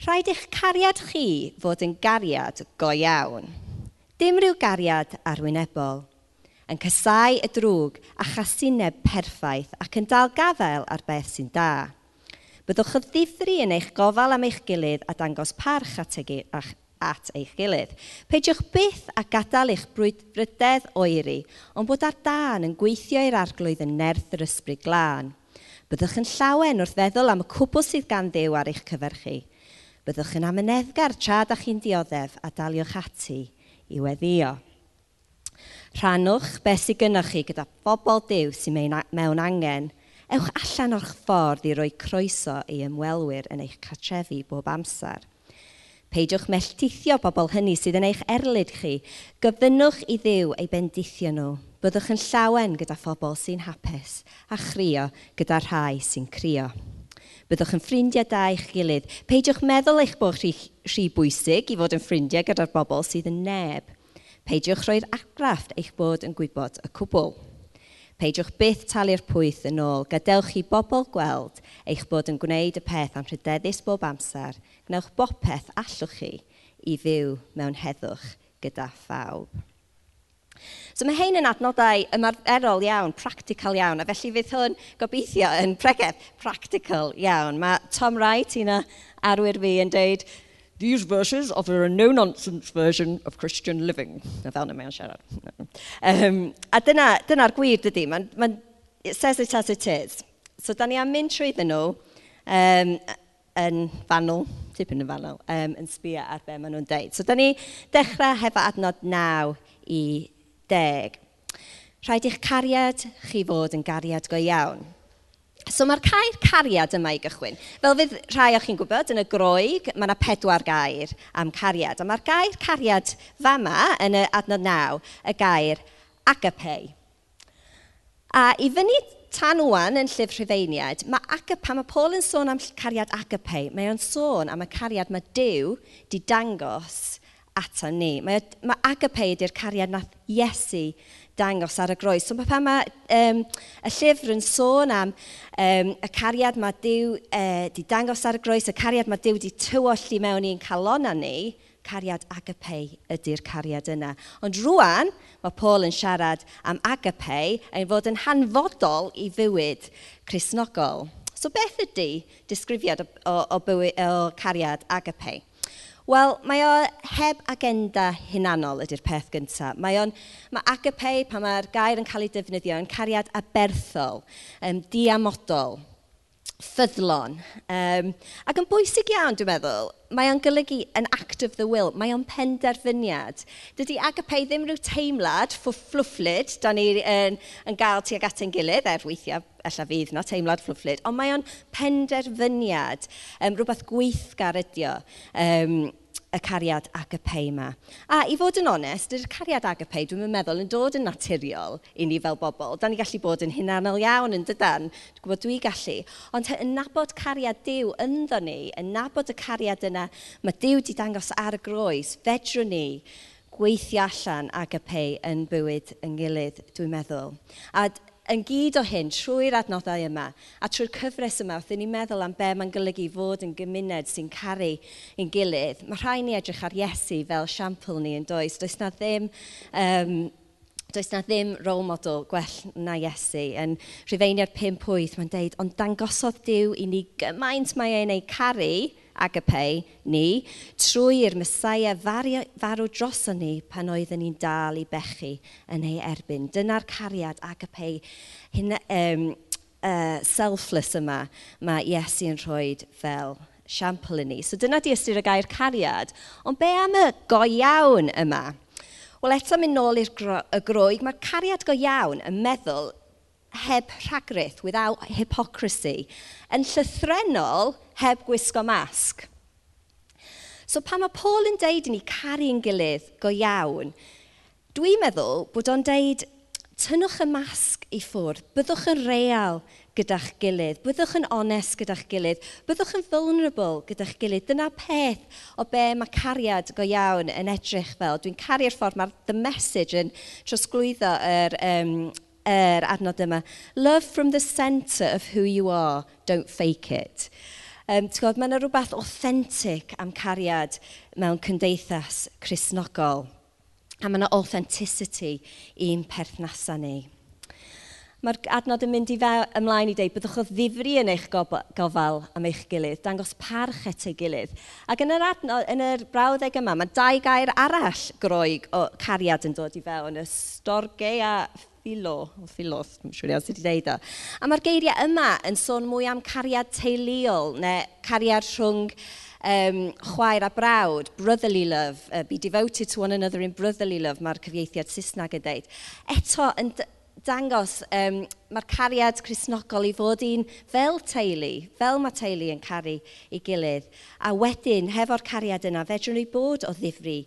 Rhaid eich cariad chi fod yn gariad go iawn. Dim rhyw gariad arwynebol. Yn cysau y drwg a chasineb perffaith ac yn dal gafael ar beth sy'n da. Byddwch y ddifri yn eich gofal am eich gilydd a dangos parch at, e at eich gilydd. Peidiwch byth a gadael eich brydedd oeri, ond bod ar dan yn gweithio i'r arglwydd yn nerth yr ysbryd glân. Byddwch yn llawen wrth feddwl am y cwbl sydd gan ddew ar eich cyfer chi. Byddwch yn amyneddgar tra da chi'n dioddef a daliwch ati i weddio. Rhannwch beth sydd gynnwch chi gyda phobl dew sy'n mewn angen. Ewch allan o'ch ffordd i roi croeso i ymwelwyr yn eich cartrefi bob amser. Peidiwch melltithio bobl hynny sydd yn eich erlyd chi. Gofynnwch i ddiw ei bendithio nhw. Byddwch yn llawen gyda phobl sy'n hapus a chrio gyda rhai sy'n crio. Byddwch yn ffrindiau da i'ch gilydd. Peidiwch meddwl eich bod chi, chi bwysig i fod yn ffrindiau gyda'r bobl sydd yn neb. Peidiwch roi'r agraff eich bod yn gwybod y cwbl. Peidiwch byth talu'r pwyth yn ôl. Gadewch chi bobl gweld eich bod yn gwneud y peth am rhydeddus bob amser. Gnewch bopeth allwch chi i fyw mewn heddwch gyda phawb. So mae hein yn adnoddau ymarferol iawn, practical iawn, a felly fydd hwn gobeithio yn pregeth practical iawn. Mae Tom Wright, un o arwyr fi, yn dweud, These verses offer a no-nonsense version of Christian living. Na fel na mae'n siarad. Um, a dyna'r dyna, gwir dydy, man, man, it says it as it is. So da ni am mynd trwyddyn nhw um, yn fanol, tipyn yn fanol, um, yn sbio ar be maen nhw'n deud. So da ni dechrau hefo adnod naw i 10. Rhaid i'ch cariad chi fod yn gariad go iawn. So mae'r cair cariad yma i gychwyn. Fel fydd rhai o'ch chi'n gwybod, yn y groeg mae yna pedwar gair am cariad. A mae'r gair cariad fama yn y adnod naw, y gair agape. A i fyny tan wwan yn llyfr Rhyfeiniad, mae agape, pan mae Paul yn sôn am cariad agape, mae o'n sôn am y cariad mae Dyw di dangos ata ni. Mae, mae agape ydy'r cariad nath Iesu dangos ar y groes. So pan mae um, y llyfr yn sôn am um, y cariad mae Dyw wedi uh, dangos ar y groes, y cariad mae Dyw wedi tywolli mewn i'n calona ni, cariad agape ydy'r cariad yna. Ond rwan, mae Paul yn siarad am agape ein fod yn hanfodol i fywyd Cresnogol. So beth ydy disgrifiad o, o, o, bywyd, o cariad agape? Wel, mae o heb agenda hunanol ydy'r peth gyntaf. Mae o'n, mae agape, pan mae'r gair yn cael ei defnyddio, yn cariad aberthol, um, diamodol ffyddlon. Um, ac yn bwysig iawn, dwi'n meddwl, mae o'n golygu an act of the will, mae o'n penderfyniad. Dydy agape ddim rhyw teimlad ffwfflwfflyd, da ni yn, yn gael tuag at ein gilydd, er weithiau, alla fydd na teimlad ffwfflyd, ond mae o'n penderfyniad, um, rhywbeth gweithgar ydio. Um, y cariad agape yma. A i fod yn onest, yr cariad agape, dwi'n meddwl, yn dod yn naturiol i ni fel bobl. Da ni gallu bod yn hunanol iawn yn dydan, dwi'n gwybod dwi gallu. Ond yn nabod cariad Dyw ynddo ni, yn nabod y cariad yna, mae Dyw wedi dangos ar y groes, fedrwn ni gweithio allan agape yn bywyd yn gilydd, dwi'n meddwl. A yn gyd o hyn trwy'r adnoddau yma a trwy'r cyfres yma, wrth i ni meddwl am be mae'n golygu fod yn gymuned sy'n caru ein gilydd, mae rhai ni edrych ar Iesu fel siampl ni yn does. Does na ddim um, does na ddim role model gwell na Iesu. Yn Rhyfeiniad 5 pwyth, mae'n deud, ond dangosodd Dyw i ni gymaint mae e'n ei caru, agape ni trwy'r Messiah farw droson ni pan oedden ni'n dal i bechu yn ei erbyn. Dyna'r cariad agape hyn, um, uh, selfless yma mae Iesu yn rhoi fel siampl i ni. So dyna di ystyr y gair cariad. Ond be am y go iawn yma? Wel eto mynd nôl i'r gro, y groeg, mae'r cariad go iawn yn meddwl heb rhagryth, without hypocrisy, yn llythrenol heb gwisgo masg. So pan mae Paul yn deud i ni caru'n gilydd go iawn, dwi'n meddwl bod o'n deud, tynnwch y masg i ffwrdd, byddwch yn real gyda'ch gilydd, byddwch yn onest gyda'ch gilydd, byddwch yn vulnerable gyda'ch gilydd. Dyna peth o be mae cariad go iawn yn edrych fel. Dwi'n caru'r ffordd mae'r the message yn trosglwyddo yr, um, yr adnod yma. Love from the centre of who you are, don't fake it. Um, Gwybod, mae yna rhywbeth authentic am cariad mewn cymdeithas chrysnogol. A mae yna authenticity i'n perthnasau ni. Mae'r adnod yn mynd i fe ymlaen i ddeud, byddwch o ddifri yn eich gofal am eich gilydd, dangos parch at ei gilydd. Ac yn yr, adnod, yn yr brawddeg yma, mae dau gair arall groeg o cariad yn dod i fewn, y storgau a philo, o philos, dwi'n siŵr iawn sydd wedi dweud o. A mae'r geiriau yma yn sôn mwy am cariad teuluol neu cariad rhwng um, chwaer a brawd, brotherly love, uh, be devoted to one another in brotherly love, mae'r cyfieithiad Saesneg yn dweud. Eto, yn dangos um, mae'r cariad chrysnogol i fod un fel teulu, fel mae teulu yn caru i gilydd. A wedyn, hefo'r cariad yna, fedrwn ni bod o ddifri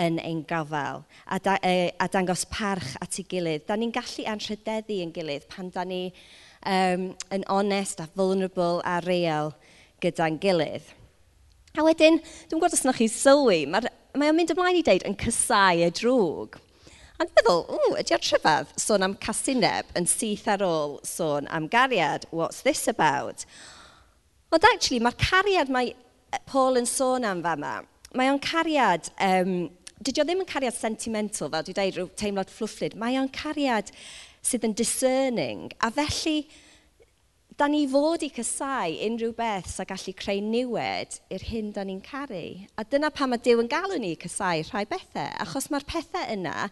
yn ein gofal a, da, e, a dangos parch at ei gilydd. Da ni'n gallu anrhydeddu yn gilydd pan da ni um, yn onest a vulnerable a real gyda'n gilydd. A wedyn, dwi'n gwybod os ydych chi sylwi, mae, mae o'n mynd ymlaen i ddeud yn cysau y drwg. A dwi'n meddwl, ww, ydy'r tryfedd sôn am casineb yn syth ar ôl sôn am gariad, what's this about? Ond actually, mae'r cariad mae Paul yn sôn am fama, mae o'n cariad, um, dydy o ddim yn cariad sentimental, fel dwi'n dweud rhyw teimlad fflwfflyd, mae o'n cariad sydd yn discerning, a felly, da ni fod i cysau unrhyw beth sy'n gallu creu niwed i'r hyn da ni'n caru. A dyna pam mae Dyw yn galw ni i cysau rhai bethau, achos mae'r pethau yna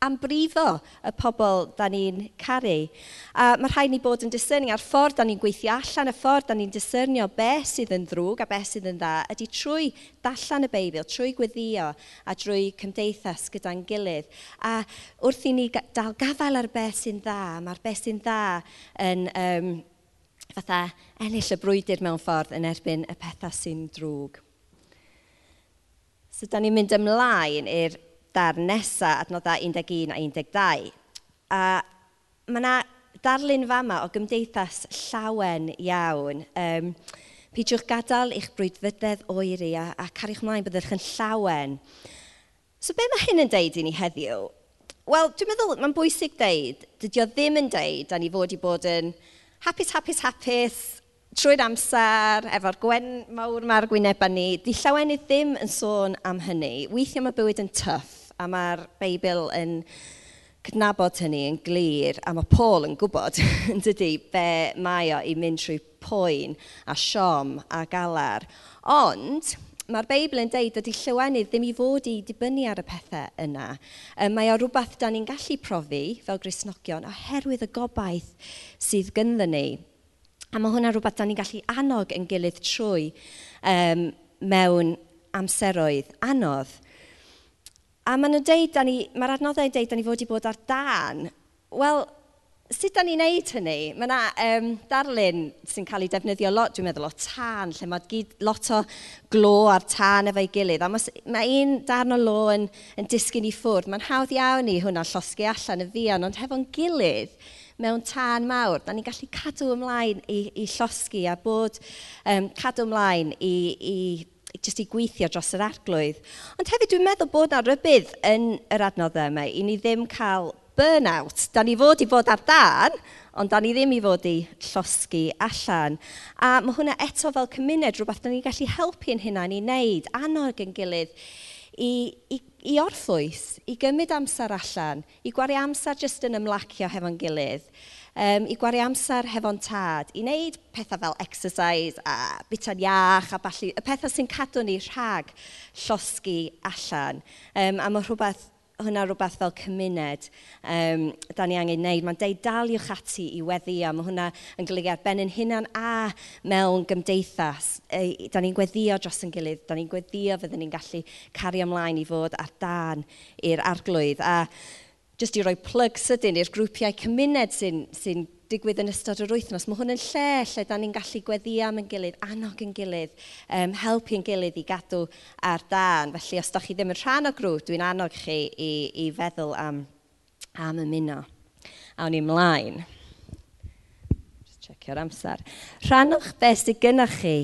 am brifo y pobl da ni'n caru. A mae rhaid ni bod yn discerning a'r ffordd da ni'n gweithio allan, y ffordd da ni'n discernio beth sydd yn ddrwg a beth sydd yn dda, ydy trwy dallan y Beibl, trwy gweddio a drwy cymdeithas gyda'n gilydd. A wrth i ni dal gafael ar beth sy'n dda, mae'r beth sy'n dda yn um, fatha ennill y brwydr mewn ffordd yn erbyn y pethau sy'n drwg. So, da ni'n mynd ymlaen i'r dar nesaf, adnoddau 11 a 12. A mae yna darlun fama o gymdeithas llawen iawn. Um, Peidiwch gadael eich brwydfydedd oeri a a cariwch mlaen byddwch yn llawen. So be mae hyn yn deud i ni heddiw? Wel, dwi'n meddwl mae'n bwysig deud, dydy o ddim yn deud a ni fod i bod yn hapus, hapus, hapus, trwy'r amser, efo'r gwen mawr mae'r gwynebau ni, di llawenydd ddim yn sôn am hynny. Weithiau mae bywyd yn tyff A mae'r Beibl yn cydnabod hynny yn glir, a mae Paul yn gwybod, yn dydy, be mae o i mynd trwy poen a siom a galar. Ond, mae'r Beibl yn deud bod i llywenydd ddim i fod i dibynnu ar y pethau yna. Um, mae o rhywbeth da ni'n gallu profi fel Grisnogion oherwydd y gobaith sydd gynddyn ni. A mae hwnna rhywbeth da ni'n gallu annog yn gilydd trwy um, mewn amseroedd anodd. A maen nhw'n deud, mae'r adnoddau yn deud, da ni fod i bod ar dan. Wel, sut da ni'n neud hynny? Mae yna um, darlun sy'n cael ei defnyddio lot, dwi'n meddwl, o tân, lle mae gyd, lot o glo ar tân efo'i gilydd. A mae, mae un darn o lo yn, yn disgyn i ffwrdd. Mae'n hawdd iawn i hwnna llosgu allan y fion, ond hefo'n gilydd mewn tân mawr, da ni'n gallu cadw ymlaen i, i llosgu a bod um, cadw ymlaen i, i jyst i gweithio dros yr arglwydd. Ond hefyd dwi'n meddwl bod na rybydd yn yr adnoddau yma i ni ddim cael burnout. Da ni fod i fod ar dan, ond da ni ddim i fod i llosgu allan. A mae hwnna eto fel cymuned rhywbeth da ni'n gallu helpu'n hunain i wneud, annog yn gilydd, i, i, i orffwys, i gymryd amser allan, i gwario amser jyst yn ymlacio hefo'n gilydd um, i gwario amser hefo'n tad, i wneud pethau fel exercise a bita'n iach a balli, y pethau sy'n cadw ni rhag llosgu allan. Um, a mae rhywbeth hwnna rhywbeth fel cymuned um, da ni angen wneud. Mae'n deud daliwch ati i weddi mae hwnna yn golygu ar ben yn hunan a mewn gymdeithas. E, da ni'n gweddio dros yn gilydd, da ni'n gweddio fydden ni'n gallu cario ymlaen i fod ar dan i'r arglwydd. A jyst i roi plug sydyn i'r grwpiau cymuned sy'n sy digwydd yn ystod yr wythnos. Mae hwn yn lle lle da ni'n gallu gweddi am yn gilydd, annog yn gilydd, um, helpu yn gilydd i gadw ar dan. Felly, os da chi ddim yn rhan o grŵp, dwi'n annog chi i, i feddwl am, am ymuno. Awn ni ymlaen. Just checio'r amser. Rhannwch beth sydd gynnwch chi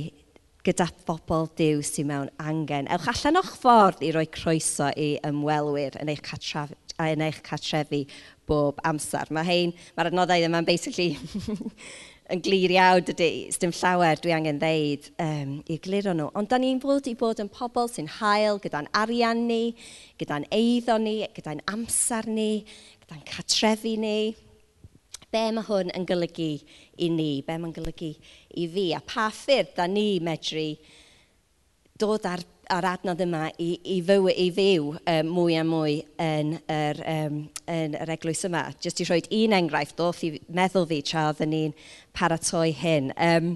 gyda phobl diw sy'n mewn angen. Ewch allan o'ch ffordd i roi croeso i ymwelwyr yn eich catraf, a yn eich cartrefi bob amser. Mae hein, mae'r adnoddau yma'n basically yn glir iawn dydy, dim llawer dwi angen ddeud um, i gliro nhw. Ond da ni'n fod i bod yn pobl sy'n hael gyda'n arian ni, gyda'n eiddo ni, gyda'n amser ni, gyda'n catrefi ni. Be mae hwn yn golygu i ni? Be mae'n golygu i fi? A pa ffyrdd da ni medru dod ar a'r adnodd yma i, i, fyw, i fyw um, mwy a mwy yn yr, um, yn yr eglwys yma. Jyst i rhoi un enghraifft ddoth i meddwl fi tra oedden ni'n paratoi hyn. Um,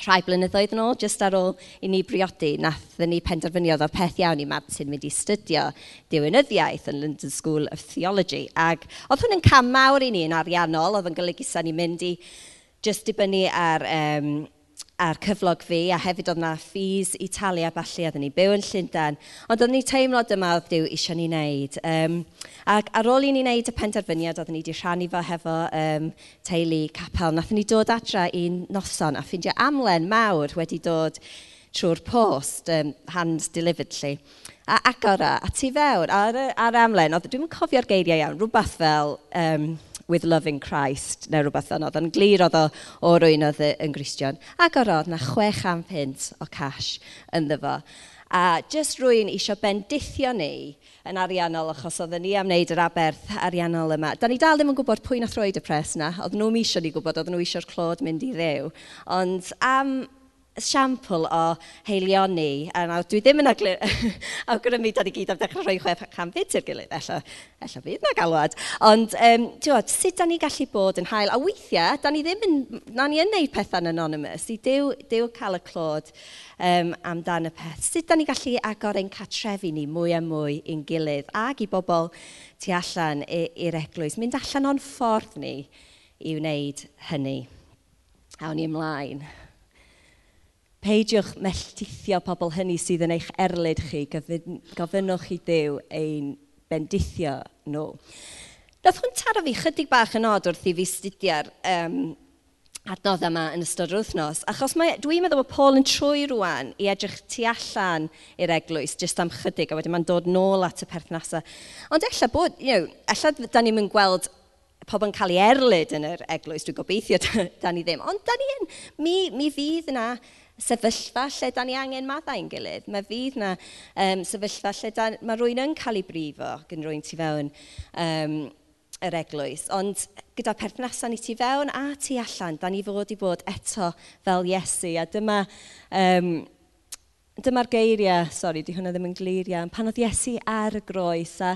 rhai blynyddoedd yn ôl, jyst ar ôl i ni briodi, nathon ni penderfynu oedd o'r peth iawn i Martin mynd i studio diwynyddiaeth yn London School of Theology. Ac oedd hwn yn cam mawr i ni yn ariannol, oedd yn golygu sa'n ni mynd i jyst dibynnu ar um, a'r cyflog fi, a hefyd oedd yna ffis Italia talu a falle, oedden ni byw yn Llundain. Ond oedden ni teimlo dyma oedd Dyw eisiau ni wneud. Um, ac ar ôl i ni wneud y penderfyniad, oedden ni wedi rhannu fo hefo um, teulu capel. nath ni dod adra i'n noson a ffeindio amlen mawr wedi dod trwy'r post, um, hand delivered lly. A agor a, a tu fewn, ar, ar amlen, oedd, dwi'n cofio'r geiriau iawn, rhywbeth fel... Um, with loving Christ, neu rhywbeth ond oedd yn glir oedd o o rwy'n oedd yn Grisian. Ac o'r oedd na 600 pint o cash ynddo fo. A jyst rwy'n eisiau bendithio ni yn ariannol achos oedden ni am wneud yr aberth ariannol yma. Da ni dal ddim yn gwybod pwy na throi y pres na. Oedd nhw'n eisiau ni gwybod, oedd nhw eisiau'r clod mynd i ddew. Ond am siampl o heilioni, a nawr dwi ddim yn aglu... awgrymu da ni gyd am dechrau rhoi chwef cam fyd i'r gilydd, ella, ella fydd na galwad. Ond, um, diwod, sut da ni gallu bod yn hael? A weithiau, da ni ddim yn... Na ni yn neud pethau'n anonymous, i dew, dew cael y clod um, amdan y peth. Sut da ni gallu agor ein catrefi ni mwy a mwy i'n gilydd ac i bobl tu allan i'r eglwys. Mynd allan o'n ffordd ni i wneud hynny. Awn ni ymlaen. Peidiwch melltithio pobl hynny sydd yn eich erlyd chi. Gofynnwch chi dew ein bendithio nhw. Nath hwn taro fi chydig bach yn od wrth i fi studio'r um, adnodd yma yn ystod yr wythnos, achos mae, dwi'n meddwl bod Paul yn trwy rwan i edrych tu allan i'r eglwys, jyst am chydig, a wedyn mae'n dod nôl at y perthnasau. Ond ella bod, you know, ella da ni'n mynd gweld pobl yn cael ei erlyd yn yr eglwys, dwi'n gobeithio da ni ddim, ond da ni yn, mi, mi fydd yna sefyllfa lle da ni angen maddau yn gilydd. Mae fydd na um, sefyllfa lle da, mae rwy'n yn cael ei brifo gan rwy'n tu fewn um, yr eglwys. Ond gyda perthnasau ni tu fewn a tu allan, da ni fod i bod eto fel Iesu. A dyma... Um, Dyma'r geiriau, sori, di hwnna ddim yn glir iawn, pan oedd Iesu ar y groes a,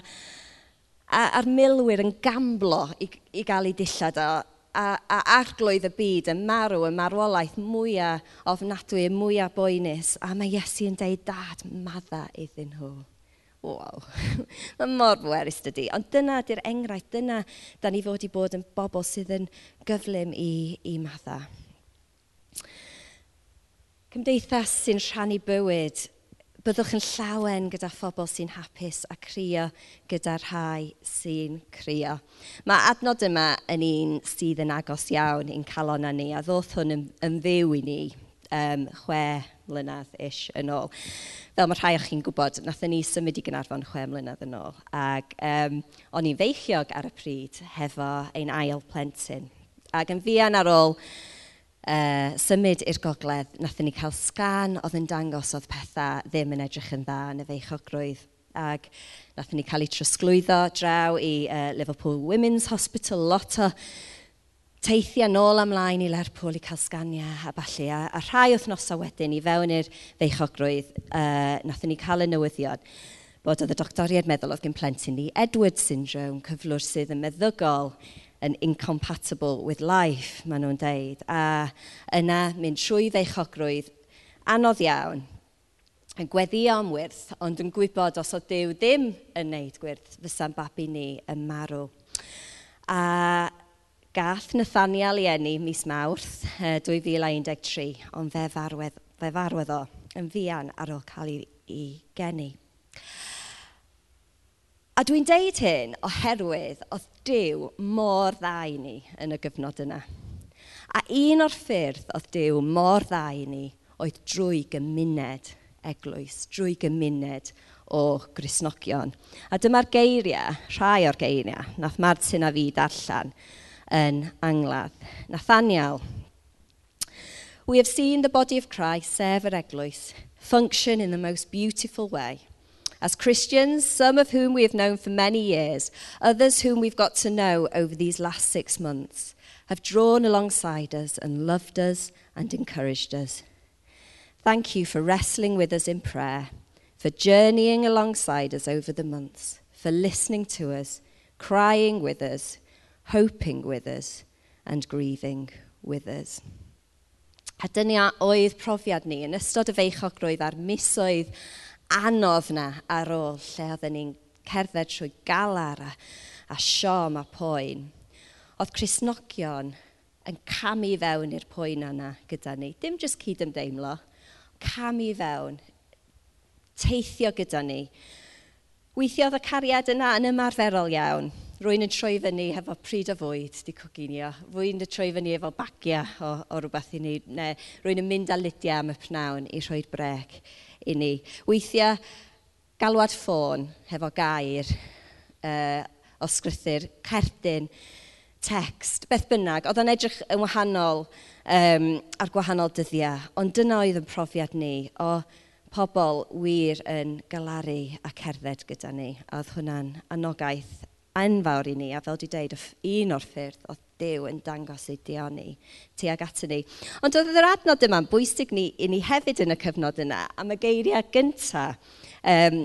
a, a'r milwyr yn gamblo i, i gael ei dillad o a, a arglwydd y byd, yn marw, y marwolaeth mwyaf ofnadwy, y mwyaf boenus. A mae Iesu yn deud, dad, madda iddyn nhw. Wow, mae mor werus dydy. Ond dyna di'r enghraifft, dyna da ni fod i bod yn bobl sydd yn gyflym i, i madda. Cymdeithas sy'n rhannu bywyd byddwch yn llawen gyda phobl sy'n hapus a crio gyda rhai sy'n crio. Mae adnod yma yn un sydd yn agos iawn i'n calon ni a ddoth hwn yn, yn fyw i ni um, chwe mlynedd ish yn ôl. Fel mae rhai o'ch chi'n gwybod, nathon ni symud i Gynarfon chwe mlynedd yn ôl. Ac um, o'n i'n feichiog ar y pryd hefo ein ail plentyn. Ac yn fian ar ôl uh, symud i'r gogledd, nathon ni cael sgan oedd yn dangos oedd pethau ddim yn edrych yn dda yn y feichogrwydd ac nathon ni cael ei trosglwyddo draw i uh, Liverpool Women's Hospital, lot o teithiau nôl amlaen i Lerpwl i cael sganiau a falle. A, a rhai wythnosau wedyn i fewn i'r feichogrwydd, uh, nathon ni cael y newyddion bod oedd y doctoriad meddwl oedd gen plentyn ni Edward syndrome, cyflwr sydd yn meddygol yn incompatible with life, maen nhw'n deud. A yna mynd trwy feichogrwydd anodd iawn, yn gweddio am wyrth, ond yn gwybod os oedd Dyw ddim yn neud gwyrth, fysa'n babi ni yn marw. A gath Nathaniel i enni mis Mawrth 2013, ond fe farwedd, fe farwedd o yn fian ar ôl cael ei, ei geni. A dwi'n deud hyn oherwydd oedd Dyw mor dda i ni yn y gyfnod yna. A un o'r ffyrdd oedd Dyw mor dda i ni oedd drwy gymuned eglwys, drwy gymuned o grisnogion. A dyma'r geiriau, rhai o'r geiriau, nath Martin a fi darllen yn angladd. Nathaniel, We have seen the body of Christ, sef yr eglwys, function in the most beautiful way – As Christians, some of whom we have known for many years, others whom we've got to know over these last six months, have drawn alongside us and loved us and encouraged us. Thank you for wrestling with us in prayer, for journeying alongside us over the months, for listening to us, crying with us, hoping with us, and grieving with us. A dyna oedd profiad ni yn ystod y feichogrwydd a'r misoedd anodd na ar ôl lle oedden ni'n cerdded trwy galar a, a siom a poen. Oedd Cresnogion yn camu fewn i'r poen yna gyda ni. Dim jyst cyd ymdeimlo, camu fewn, teithio gyda ni. Weithiodd y cariad yna yn ymarferol iawn. Rwy'n yn troi fyny efo pryd o fwyd, di coginio. Rwy'n yn troi fyny efo bagia o, o rhywbeth i ni. Neu rwy'n yn mynd â ludiau am y pnawn i rhoi'r brec i ni. Weithiau galwad ffôn hefo gair, uh, o sgrythyr, cerdyn, text, beth bynnag. Oedd yn edrych yn wahanol um, ar gwahanol dyddiau, ond dyna oedd yn profiad ni o pobl wir yn galaru a cerdded gyda ni. A oedd hwnna'n anogaeth enfawr i ni, a fel di deud, un o'r ffyrdd oedd Dyw yn dangos ei dioni tuag atyn ni. Ond oedd yr adnod yma'n bwysig ni, i ni hefyd yn y cyfnod yna, am y geiriau gyntaf, um,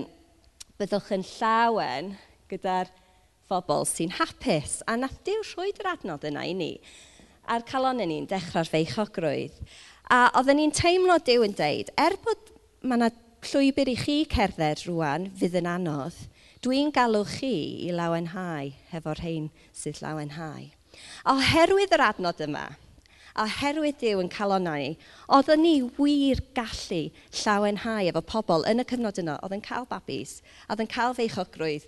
byddwch yn llawen gyda'r phobl sy'n hapus. A nath Dyw rhoi'r yr adnod yna i ni. A'r calonau ni'n dechrau'r feichogrwydd. A oedden ni'n teimlo Dyw yn deud, er bod mae yna llwybr i chi cerdded rwan fydd yn anodd, dwi'n galw chi i lawenhau hefo'r hein sydd lawenhau. Oherwydd yr adnod yma, oherwydd Dyw yn cael onna ni, oeddwn ni wir gallu llawenhau efo pobl yn y cyfnod yno oedd yn cael babis, oedd yn cael feichogrwydd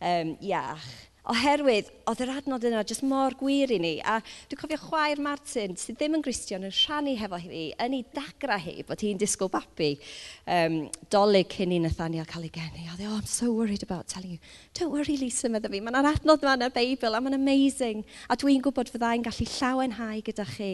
um, iach oherwydd oedd yr adnod yna jyst mor gwir i ni. A dwi'n cofio chwaer Martin, sydd ddim yn Gristion, yn rhannu hefo hi, yn ei dagra hi, bod hi'n disgwyl babi um, dolyg cyn i Nathaniel cael ei geni. Oedd e, oh, I'm so worried about telling you. Don't worry, Lisa, meddwl fi. Mae'n adnod yma yn y Beibl, a mae'n amazing. A dwi'n gwybod fyddai'n gallu llawenhau gyda chi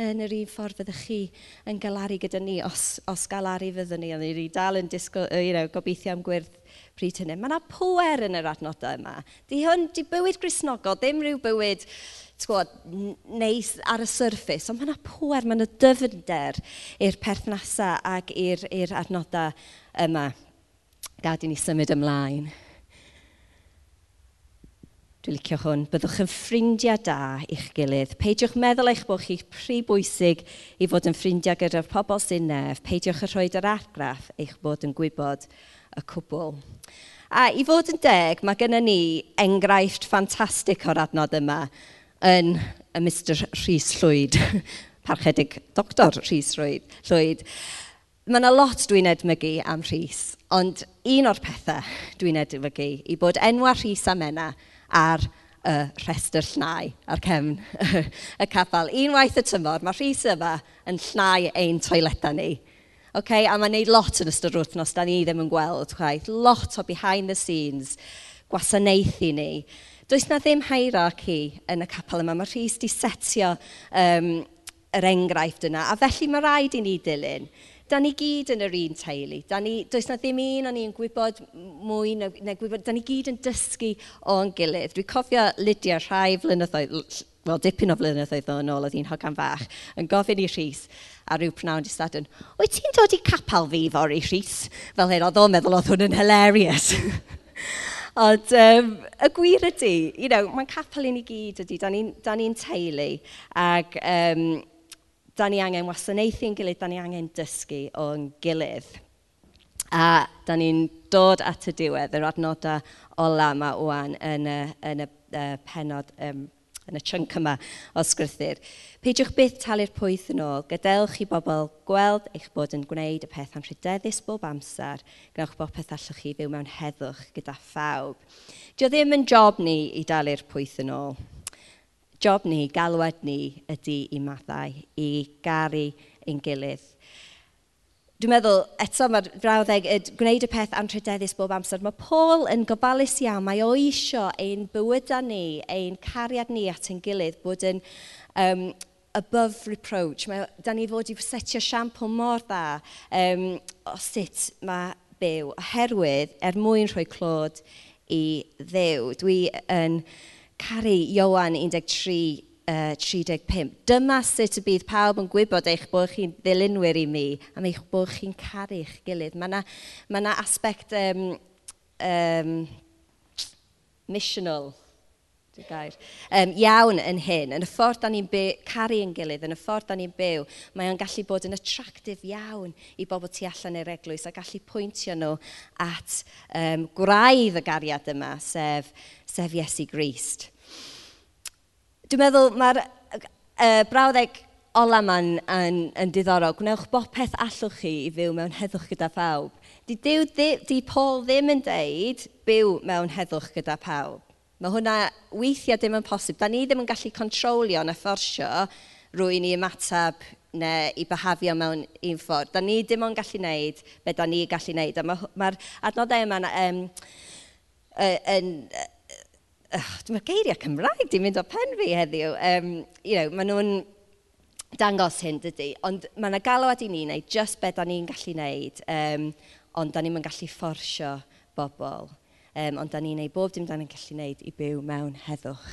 yn yr un ffordd fyddwch chi yn galaru gyda ni, os, os galaru fyddwn ni. A ni e dal yn disgwyl, you know, gobeithio am gwirth pryd hynny. Mae yna pwer yn yr adnodau yma. Di hwn, di bywyd grisnogol, ddim rhyw bywyd gwybod, neis ar y surface, ond mae yna pwer, mae yna dyfnder i'r perthnasau ac i'r adnodau yma. Gad i ni symud ymlaen. Dwi'n licio hwn. Byddwch yn ffrindiau da i'ch gilydd. Peidiwch meddwl eich bod chi pry bwysig i fod yn ffrindiau gyda'r pobl sy'n nef. Peidiwch y rhoi yr argraff eich bod yn gwybod y cwbl. A i fod yn deg, mae gennym ni enghraifft ffantastig o'r adnod yma yn y Mr Rhys Llwyd, parchedig doctor Rhys Llwyd. Llwyd. Mae yna lot dwi'n edmygu am Rhys, ond un o'r pethau dwi'n edmygu i bod enwa Rhys a Mena ar y rhestr llnau ar cefn y capel. Unwaith y tymor, mae Rhys yma yn llnau ein toiledau ni Okay? A mae'n neud lot yn ystod yr wythnos, da ni ddim yn gweld chwaith. Lot o behind the scenes, gwasanaethu ni. Does na ddim hierarchy yn y capel yma. Mae Rhys di setio um, yr enghraifft yna, a felly mae rhaid i ni dilyn. Da ni gyd yn yr un teulu. Da ni, does na ddim un o'n i'n gwybod mwy na, na gwybod. Da ni gyd yn dysgu o'n gilydd. Dwi'n cofio Lydia rhai flynyddoedd, wel dipyn o flynyddoedd o'n ôl oedd hi'n hogan fach, yn gofyn i Rhys, a rhyw pnawn di sadwn, wyt ti'n dod i capal fi fori Rhys? Fel hyn, oedd o'n meddwl oedd hwn yn hilarious. Ond um, y gwir ydy, you know, mae'n capel i ni gyd ydy, da ni'n ni teulu ac um, da ni angen wasanaethu'n gilydd, da ni angen dysgu o'n gilydd. A da ni'n dod at y diwedd yr adnodau ola yma wwan yn y, yn y, y penod um, yn y chunk yma o sgrythyr. Peidiwch byth talu'r pwyth yn ôl. Gadewch i bobl gweld eich bod yn gwneud y peth am rhydeddus bob amser. Gwnewch bod peth allwch chi fyw mewn heddwch gyda phawb. Dio ddim yn job ni i dalu'r pwyth yn ôl. Job ni, galwad ni, ydy i maddau, i garu ein gilydd Dwi'n meddwl, eto mae'r frawddeg, gwneud y peth antrydedus bob amser. Mae Paul yn gofalus iawn, mae o isio ein bywyda ni, ein cariad ni at ein gilydd, bod yn um, above reproach. Mae, da ni fod i setio siampl mor dda um, o sut mae byw, oherwydd er mwyn rhoi clod i ddew. Dwi yn caru Iowan 13 uh, 35. Dyma sut y bydd pawb yn gwybod eich bod chi'n ddilynwyr i mi am eich bod chi'n caru eich gilydd. Mae yna ma, ma aspect um, um, missional gair, um, iawn yn hyn, yn y ffordd da ni'n caru yn gilydd, yn y ffordd da ni'n byw, mae o'n gallu bod yn attractif iawn i bobl tu allan i'r eglwys a gallu pwyntio nhw at um, gwraidd y gariad yma, sef, sef Iesu Grist. Dwi'n meddwl mae'r uh, brawddeg ola ma'n yn, yn diddorol. Gwnewch bob peth allwch chi i fyw mewn heddwch gyda phawb. Di, Dyw, di, di Paul ddim yn deud byw mewn heddwch gyda pawb. Mae hwnna weithiau ddim yn posib. Da ni ddim yn gallu controlio na fforsio rwy'n i ymateb neu i behafio mewn un ffordd. Da ni ddim yn gallu wneud be da ni gallu wneud. Mae'r ma, ma adnoddau yma um, yn, yn uh, mae'r geiriau Cymraeg di mynd o pen fi heddiw. Um, you know, maen nhw'n dangos hyn dydy, ond mae yna galwad i ni wneud just be da ni'n gallu wneud, um, ond da ni'n gallu fforsio bobl, um, ond da ni'n wneud bob dim da ni'n gallu wneud i byw mewn heddwch.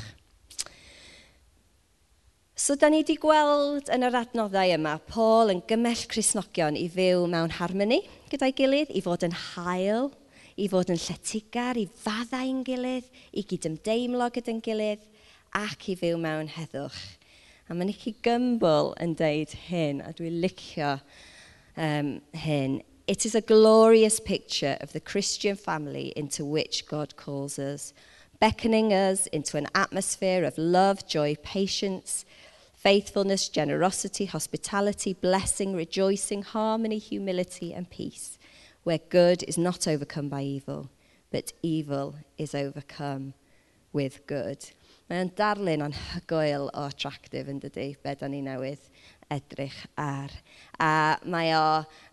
So da ni wedi gweld yn yr adnoddau yma, Paul yn gymell Cresnogion i fyw mewn harmony gyda'i gilydd, i fod yn hael i fod yn lletigar, i faddau'n gilydd, i gydymdeimlo gyda'n gilydd ac i fyw mewn heddwch. A mae Nicky Gumbel yn deud hyn, a dwi'n licio um, hyn. It is a glorious picture of the Christian family into which God calls us, beckoning us into an atmosphere of love, joy, patience, faithfulness, generosity, hospitality, blessing, rejoicing, harmony, humility, and peace where good is not overcome by evil, but evil is overcome with good. Mae'n darlun anhygoel o attractive yn dydy, be da ni newydd edrych ar. A mae o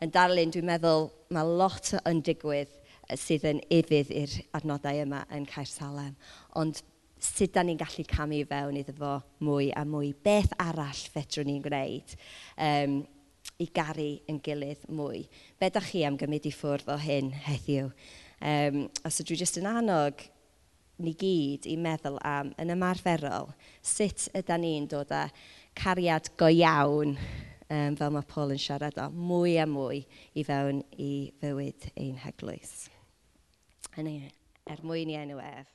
yn darlun, dwi'n meddwl, mae lot yn digwydd sydd yn ifydd i'r adnodau yma yn Caer Salem. Ond sut da ni'n gallu camu fewn iddo fo mwy a mwy. Beth arall fedrwn ni'n gwneud um, i garu yn gilydd mwy. Be da chi am gymryd i ffwrdd o hyn heddiw? Um, os ydw i jyst yn annog ni gyd i meddwl am yn ymarferol, sut ydy ni'n dod â cariad go iawn um, fel mae Paul yn siarad o, mwy a mwy i fewn i fywyd ein heglwys. Hynny, er mwyn i enw ef.